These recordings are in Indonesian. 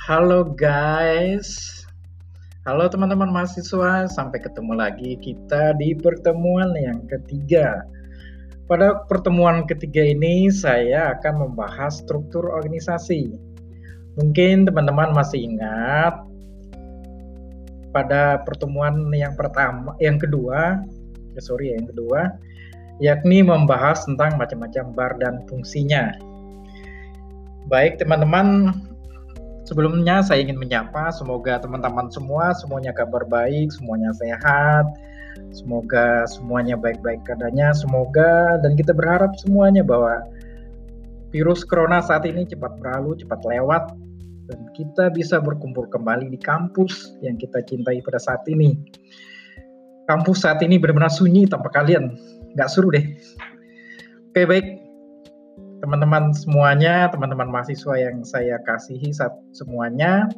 Halo guys, halo teman-teman mahasiswa, sampai ketemu lagi kita di pertemuan yang ketiga. Pada pertemuan ketiga ini, saya akan membahas struktur organisasi. Mungkin teman-teman masih ingat pada pertemuan yang pertama, yang kedua, ya sorry ya, yang kedua, yakni membahas tentang macam-macam bar dan fungsinya. Baik teman-teman, Sebelumnya saya ingin menyapa semoga teman-teman semua semuanya kabar baik, semuanya sehat, semoga semuanya baik-baik keadaannya, semoga dan kita berharap semuanya bahwa virus corona saat ini cepat berlalu, cepat lewat dan kita bisa berkumpul kembali di kampus yang kita cintai pada saat ini. Kampus saat ini benar-benar sunyi tanpa kalian, nggak seru deh. Oke baik, teman-teman semuanya, teman-teman mahasiswa yang saya kasihi saat semuanya.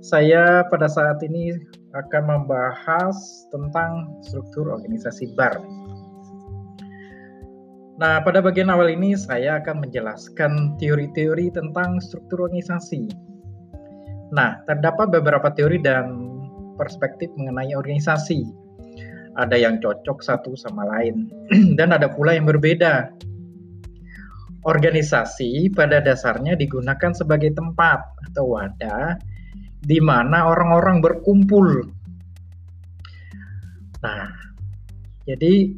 Saya pada saat ini akan membahas tentang struktur organisasi BAR. Nah, pada bagian awal ini saya akan menjelaskan teori-teori tentang struktur organisasi. Nah, terdapat beberapa teori dan perspektif mengenai organisasi. Ada yang cocok satu sama lain, dan ada pula yang berbeda organisasi pada dasarnya digunakan sebagai tempat atau wadah di mana orang-orang berkumpul. Nah, jadi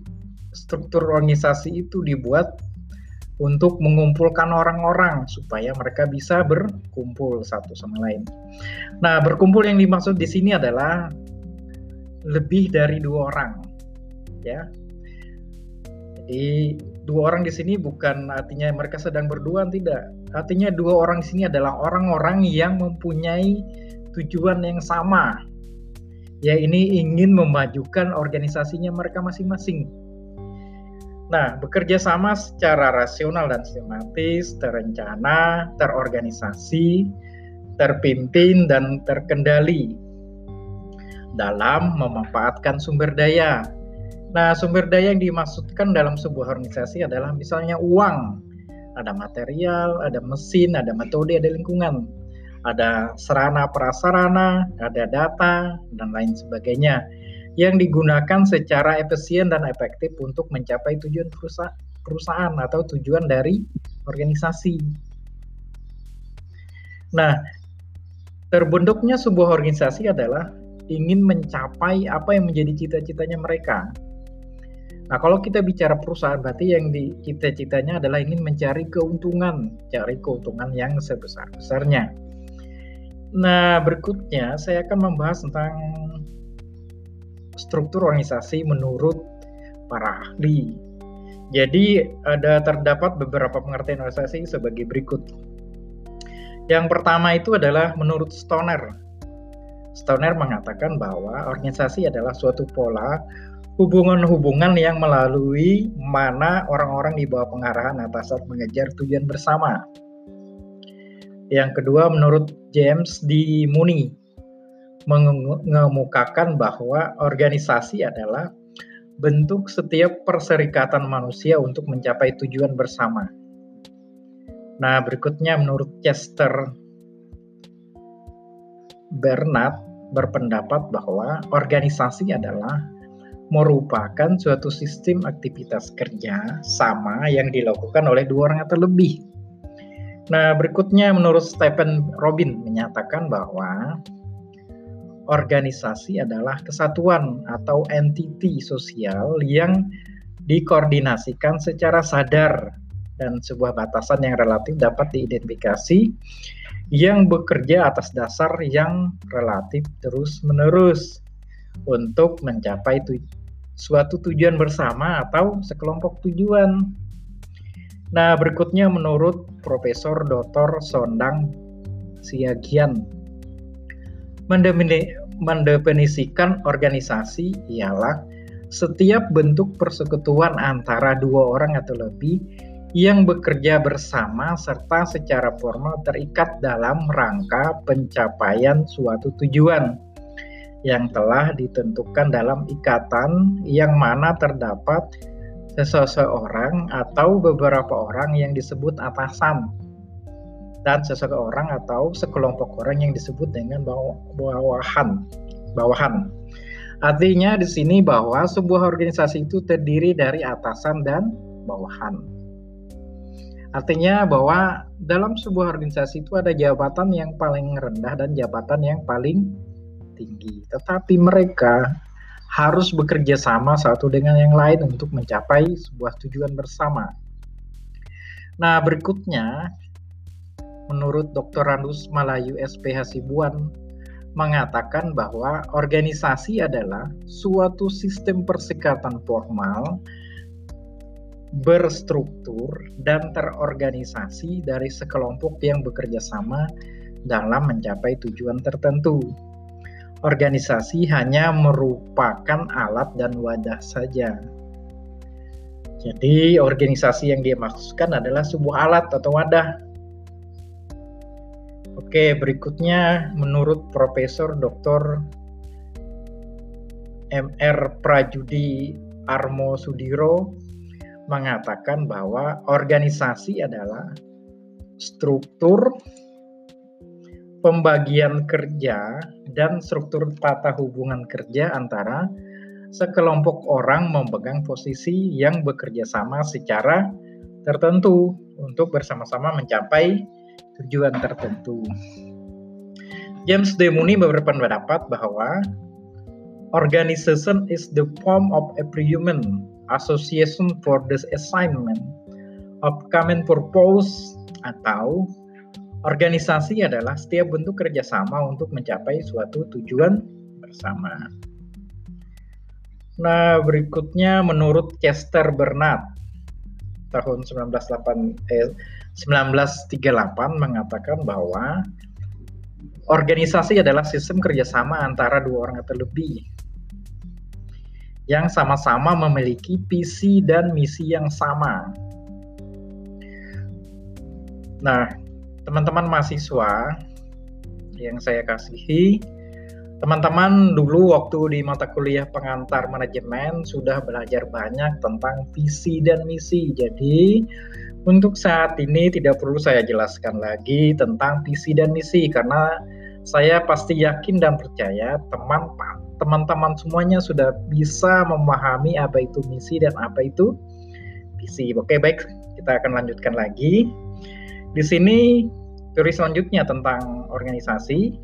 struktur organisasi itu dibuat untuk mengumpulkan orang-orang supaya mereka bisa berkumpul satu sama lain. Nah, berkumpul yang dimaksud di sini adalah lebih dari dua orang, ya. Jadi dua orang di sini bukan artinya mereka sedang berdua tidak. Artinya dua orang di sini adalah orang-orang yang mempunyai tujuan yang sama. Ya ini ingin memajukan organisasinya mereka masing-masing. Nah, bekerja sama secara rasional dan sistematis, terencana, terorganisasi, terpimpin, dan terkendali dalam memanfaatkan sumber daya Nah, sumber daya yang dimaksudkan dalam sebuah organisasi adalah misalnya uang, ada material, ada mesin, ada metode, ada lingkungan, ada sarana prasarana, ada data, dan lain sebagainya yang digunakan secara efisien dan efektif untuk mencapai tujuan perusahaan atau tujuan dari organisasi. Nah, terbentuknya sebuah organisasi adalah ingin mencapai apa yang menjadi cita-citanya mereka Nah, kalau kita bicara perusahaan, berarti yang di cita-citanya adalah ingin mencari keuntungan, cari keuntungan yang sebesar-besarnya. Nah, berikutnya saya akan membahas tentang struktur organisasi menurut para ahli. Jadi, ada terdapat beberapa pengertian organisasi sebagai berikut. Yang pertama itu adalah menurut Stoner. Stoner mengatakan bahwa organisasi adalah suatu pola hubungan-hubungan yang melalui mana orang-orang di bawah pengarahan atasan mengejar tujuan bersama. Yang kedua, menurut James D. Mooney, mengemukakan bahwa organisasi adalah bentuk setiap perserikatan manusia untuk mencapai tujuan bersama. Nah, berikutnya menurut Chester Bernard berpendapat bahwa organisasi adalah merupakan suatu sistem aktivitas kerja sama yang dilakukan oleh dua orang atau lebih. Nah, berikutnya menurut Stephen Robin menyatakan bahwa organisasi adalah kesatuan atau entiti sosial yang dikoordinasikan secara sadar dan sebuah batasan yang relatif dapat diidentifikasi yang bekerja atas dasar yang relatif terus-menerus untuk mencapai suatu tujuan bersama atau sekelompok tujuan. Nah, berikutnya menurut Profesor Dr. Sondang Siagian mendefinisikan organisasi ialah setiap bentuk persekutuan antara dua orang atau lebih yang bekerja bersama serta secara formal terikat dalam rangka pencapaian suatu tujuan yang telah ditentukan dalam ikatan yang mana terdapat seseorang atau beberapa orang yang disebut atasan. dan seseorang atau sekelompok orang yang disebut dengan bawahan. Bawahan. Artinya di sini bahwa sebuah organisasi itu terdiri dari atasan dan bawahan. Artinya bahwa dalam sebuah organisasi itu ada jabatan yang paling rendah dan jabatan yang paling tinggi. Tetapi mereka harus bekerja sama satu dengan yang lain untuk mencapai sebuah tujuan bersama. Nah, berikutnya menurut Dr. Randus Malayu SPH Sibuan mengatakan bahwa organisasi adalah suatu sistem persekatan formal berstruktur dan terorganisasi dari sekelompok yang bekerja sama dalam mencapai tujuan tertentu. Organisasi hanya merupakan alat dan wadah saja. Jadi, organisasi yang dia maksudkan adalah sebuah alat atau wadah Oke, berikutnya menurut Profesor Dr. MR Prajudi Armo Sudiro mengatakan bahwa organisasi adalah struktur pembagian kerja dan struktur tata hubungan kerja antara sekelompok orang memegang posisi yang bekerja sama secara tertentu untuk bersama-sama mencapai tujuan tertentu. James D. Mooney berpendapat bahwa organization is the form of agreement, association for the assignment of common purpose atau organisasi adalah setiap bentuk kerjasama untuk mencapai suatu tujuan bersama. Nah, berikutnya menurut Chester Bernard tahun 1908 eh, 1938 mengatakan bahwa organisasi adalah sistem kerjasama antara dua orang atau lebih yang sama-sama memiliki visi dan misi yang sama. Nah, teman-teman mahasiswa yang saya kasihi, teman-teman dulu waktu di mata kuliah pengantar manajemen sudah belajar banyak tentang visi dan misi. Jadi, untuk saat ini tidak perlu saya jelaskan lagi tentang visi dan misi karena saya pasti yakin dan percaya teman teman-teman semuanya sudah bisa memahami apa itu misi dan apa itu visi. Oke, baik, kita akan lanjutkan lagi. Di sini teori selanjutnya tentang organisasi.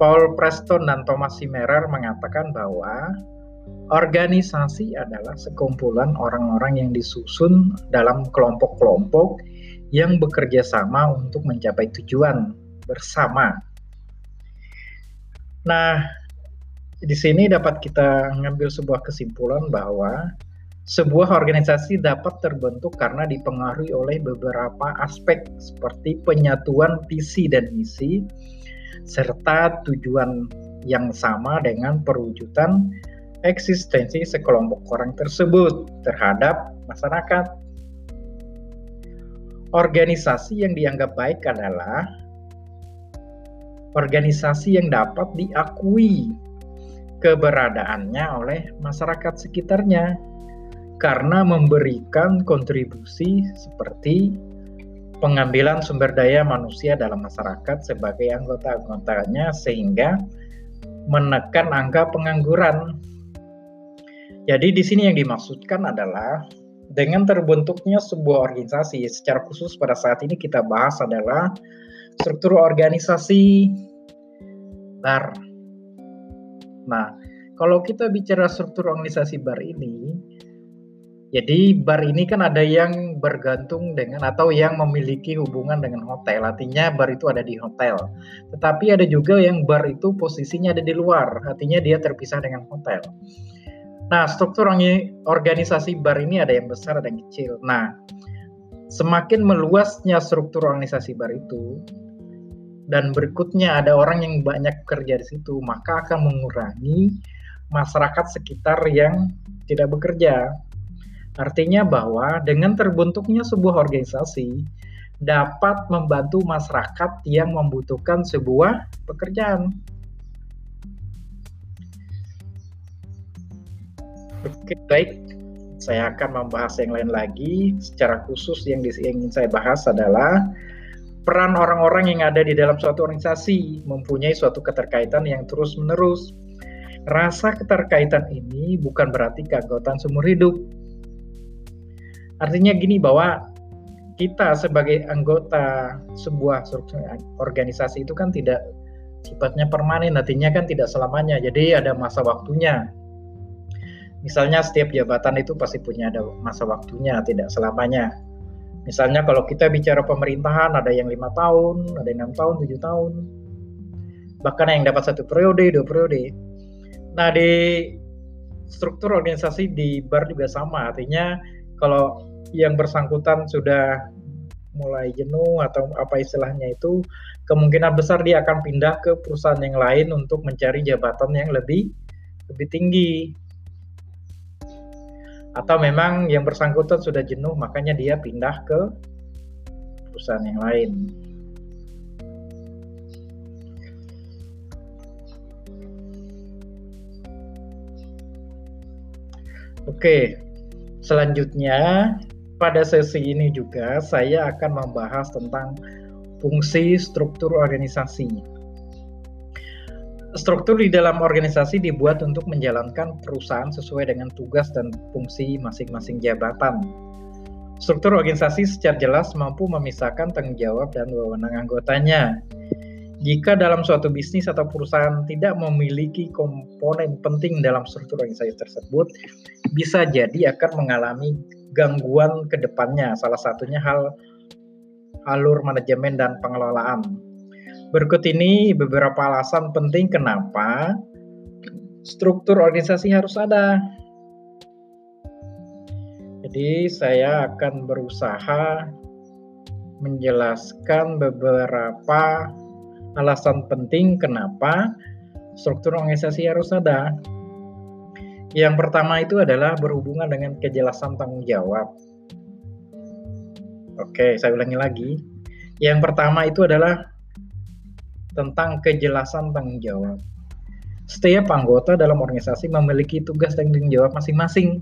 Paul Preston dan Thomas Simerer mengatakan bahwa Organisasi adalah sekumpulan orang-orang yang disusun dalam kelompok-kelompok yang bekerja sama untuk mencapai tujuan bersama. Nah, di sini dapat kita mengambil sebuah kesimpulan bahwa sebuah organisasi dapat terbentuk karena dipengaruhi oleh beberapa aspek seperti penyatuan visi dan misi serta tujuan yang sama dengan perwujudan eksistensi sekelompok orang tersebut terhadap masyarakat. Organisasi yang dianggap baik adalah organisasi yang dapat diakui keberadaannya oleh masyarakat sekitarnya karena memberikan kontribusi seperti pengambilan sumber daya manusia dalam masyarakat sebagai anggota-anggotanya sehingga menekan angka pengangguran jadi di sini yang dimaksudkan adalah dengan terbentuknya sebuah organisasi secara khusus pada saat ini kita bahas adalah struktur organisasi bar. Nah, kalau kita bicara struktur organisasi bar ini, jadi bar ini kan ada yang bergantung dengan atau yang memiliki hubungan dengan hotel. Artinya bar itu ada di hotel. Tetapi ada juga yang bar itu posisinya ada di luar. Artinya dia terpisah dengan hotel. Nah, struktur organisasi bar ini ada yang besar, ada yang kecil. Nah, semakin meluasnya struktur organisasi bar itu, dan berikutnya ada orang yang banyak kerja di situ, maka akan mengurangi masyarakat sekitar yang tidak bekerja. Artinya bahwa dengan terbentuknya sebuah organisasi dapat membantu masyarakat yang membutuhkan sebuah pekerjaan. Oke, baik. Saya akan membahas yang lain lagi. Secara khusus yang ingin saya bahas adalah peran orang-orang yang ada di dalam suatu organisasi mempunyai suatu keterkaitan yang terus-menerus. Rasa keterkaitan ini bukan berarti keanggotaan seumur hidup. Artinya gini bahwa kita sebagai anggota sebuah organisasi itu kan tidak sifatnya permanen, artinya kan tidak selamanya. Jadi ada masa waktunya. Misalnya setiap jabatan itu pasti punya ada masa waktunya, tidak selamanya. Misalnya kalau kita bicara pemerintahan ada yang lima tahun, ada yang enam tahun, tujuh tahun, bahkan yang dapat satu periode, dua periode. Nah di struktur organisasi di bar juga sama, artinya kalau yang bersangkutan sudah mulai jenuh atau apa istilahnya itu kemungkinan besar dia akan pindah ke perusahaan yang lain untuk mencari jabatan yang lebih lebih tinggi atau memang yang bersangkutan sudah jenuh makanya dia pindah ke perusahaan yang lain. Oke, selanjutnya pada sesi ini juga saya akan membahas tentang fungsi struktur organisasi. Struktur di dalam organisasi dibuat untuk menjalankan perusahaan sesuai dengan tugas dan fungsi masing-masing jabatan. Struktur organisasi secara jelas mampu memisahkan tanggung jawab dan wewenang anggotanya. Jika dalam suatu bisnis atau perusahaan tidak memiliki komponen penting dalam struktur organisasi tersebut, bisa jadi akan mengalami gangguan ke depannya. Salah satunya hal alur manajemen dan pengelolaan. Berikut ini beberapa alasan penting kenapa struktur organisasi harus ada. Jadi saya akan berusaha menjelaskan beberapa alasan penting kenapa struktur organisasi harus ada. Yang pertama itu adalah berhubungan dengan kejelasan tanggung jawab. Oke, saya ulangi lagi. Yang pertama itu adalah tentang kejelasan tanggung jawab. Setiap anggota dalam organisasi memiliki tugas dan tanggung jawab masing-masing.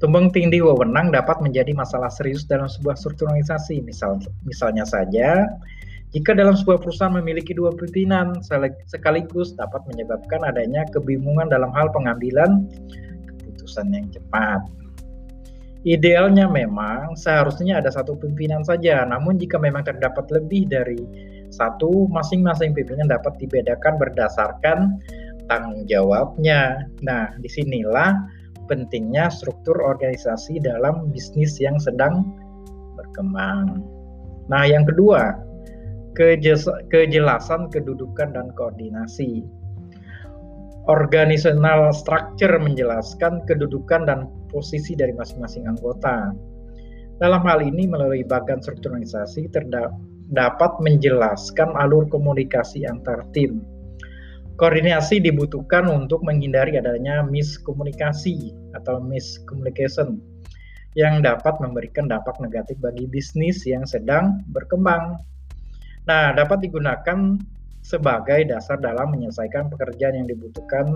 Tumbang tindih wewenang dapat menjadi masalah serius dalam sebuah struktur organisasi. Misal, misalnya saja, jika dalam sebuah perusahaan memiliki dua pimpinan sekaligus dapat menyebabkan adanya kebingungan dalam hal pengambilan keputusan yang cepat. Idealnya memang seharusnya ada satu pimpinan saja, namun jika memang terdapat lebih dari satu, masing-masing pimpinan dapat dibedakan berdasarkan tanggung jawabnya. Nah, di sinilah pentingnya struktur organisasi dalam bisnis yang sedang berkembang. Nah, yang kedua, kejelasan kedudukan dan koordinasi. Organizational structure menjelaskan kedudukan dan posisi dari masing-masing anggota. Dalam hal ini, melalui bagian struktur organisasi terdapat menjelaskan alur komunikasi antar tim. Koordinasi dibutuhkan untuk menghindari adanya miskomunikasi atau miscommunication yang dapat memberikan dampak negatif bagi bisnis yang sedang berkembang. Nah, dapat digunakan sebagai dasar dalam menyelesaikan pekerjaan yang dibutuhkan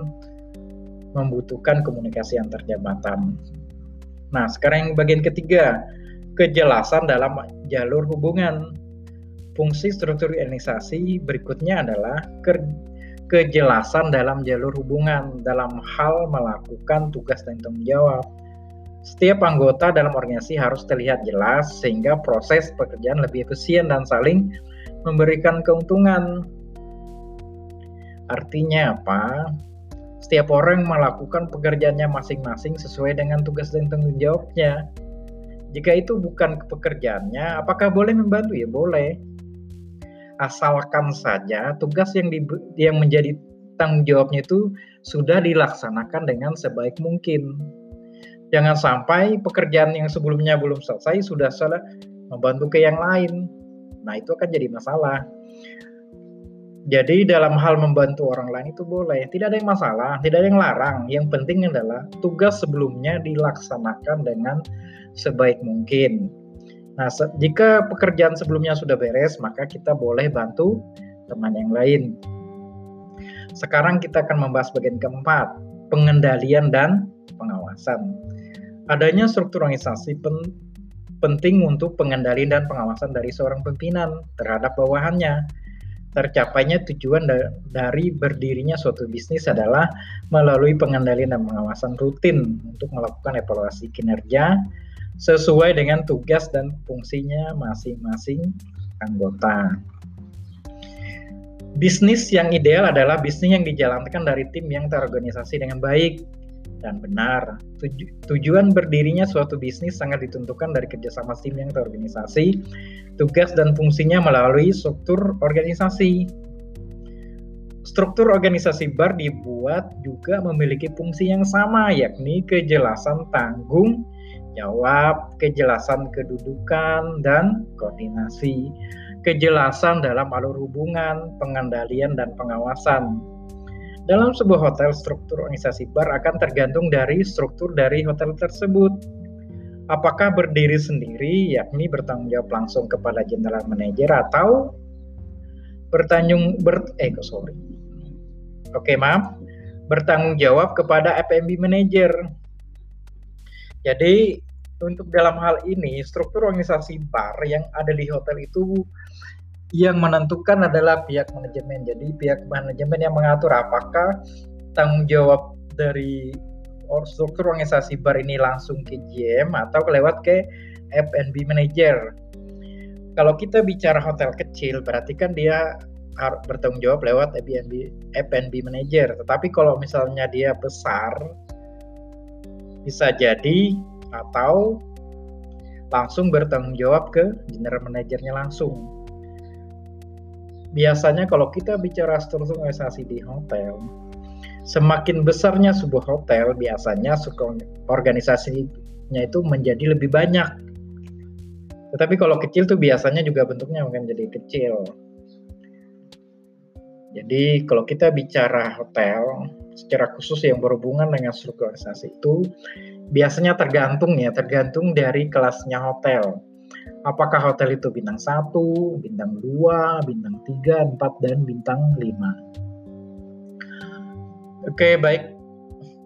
membutuhkan komunikasi antar jabatan. Nah, sekarang yang bagian ketiga, kejelasan dalam jalur hubungan. Fungsi struktur organisasi berikutnya adalah ke kejelasan dalam jalur hubungan dalam hal melakukan tugas dan tanggung jawab. Setiap anggota dalam organisasi harus terlihat jelas sehingga proses pekerjaan lebih efisien dan saling memberikan keuntungan. Artinya apa? Setiap orang melakukan pekerjaannya masing-masing sesuai dengan tugas dan tanggung jawabnya. Jika itu bukan pekerjaannya, apakah boleh membantu? Ya boleh. Asalkan saja tugas yang di, yang menjadi tanggung jawabnya itu sudah dilaksanakan dengan sebaik mungkin. Jangan sampai pekerjaan yang sebelumnya belum selesai sudah salah membantu ke yang lain. Nah, itu akan jadi masalah. Jadi dalam hal membantu orang lain itu boleh, tidak ada yang masalah, tidak ada yang larang. Yang penting adalah tugas sebelumnya dilaksanakan dengan sebaik mungkin. Nah, jika pekerjaan sebelumnya sudah beres, maka kita boleh bantu teman yang lain. Sekarang kita akan membahas bagian keempat, pengendalian dan pengawasan. Adanya struktur organisasi pen penting untuk pengendalian dan pengawasan dari seorang pimpinan terhadap bawahannya. Tercapainya tujuan da dari berdirinya suatu bisnis adalah melalui pengendalian dan pengawasan rutin untuk melakukan evaluasi kinerja sesuai dengan tugas dan fungsinya masing-masing anggota. Bisnis yang ideal adalah bisnis yang dijalankan dari tim yang terorganisasi dengan baik dan benar. Tuju tujuan berdirinya suatu bisnis sangat ditentukan dari kerjasama tim yang terorganisasi, tugas dan fungsinya melalui struktur organisasi. Struktur organisasi bar dibuat juga memiliki fungsi yang sama, yakni kejelasan tanggung jawab, kejelasan kedudukan, dan koordinasi kejelasan dalam alur hubungan, pengendalian, dan pengawasan. Dalam sebuah hotel, struktur organisasi bar akan tergantung dari struktur dari hotel tersebut. Apakah berdiri sendiri, yakni bertanggung jawab langsung kepada general manager atau bertanggung ber eh sorry. Oke, maaf. Bertanggung jawab kepada FMB manager. Jadi untuk dalam hal ini struktur organisasi bar yang ada di hotel itu yang menentukan adalah pihak manajemen. Jadi pihak manajemen yang mengatur apakah tanggung jawab dari struktur organisasi bar ini langsung ke GM atau lewat ke F&B manager. Kalau kita bicara hotel kecil berarti kan dia bertanggung jawab lewat F&B F&B manager. Tetapi kalau misalnya dia besar bisa jadi atau langsung bertanggung jawab ke general manajernya langsung. Biasanya kalau kita bicara struktur organisasi di hotel, semakin besarnya sebuah hotel, biasanya organisasinya itu menjadi lebih banyak. Tetapi kalau kecil tuh biasanya juga bentuknya mungkin jadi kecil. Jadi kalau kita bicara hotel, secara khusus yang berhubungan dengan struktur organisasi itu, biasanya tergantung ya, tergantung dari kelasnya hotel. Apakah hotel itu bintang 1, bintang 2, bintang 3, 4, dan bintang 5. Oke, baik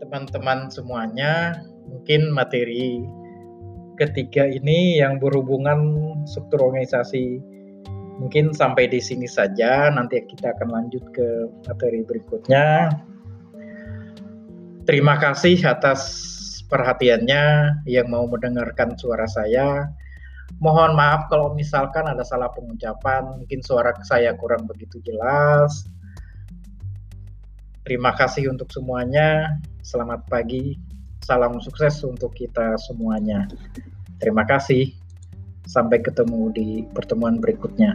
teman-teman semuanya, mungkin materi ketiga ini yang berhubungan struktur organisasi mungkin sampai di sini saja. Nanti kita akan lanjut ke materi berikutnya. Terima kasih atas perhatiannya yang mau mendengarkan suara saya. Mohon maaf kalau misalkan ada salah pengucapan, mungkin suara saya kurang begitu jelas. Terima kasih untuk semuanya. Selamat pagi. Salam sukses untuk kita semuanya. Terima kasih. Sampai ketemu di pertemuan berikutnya.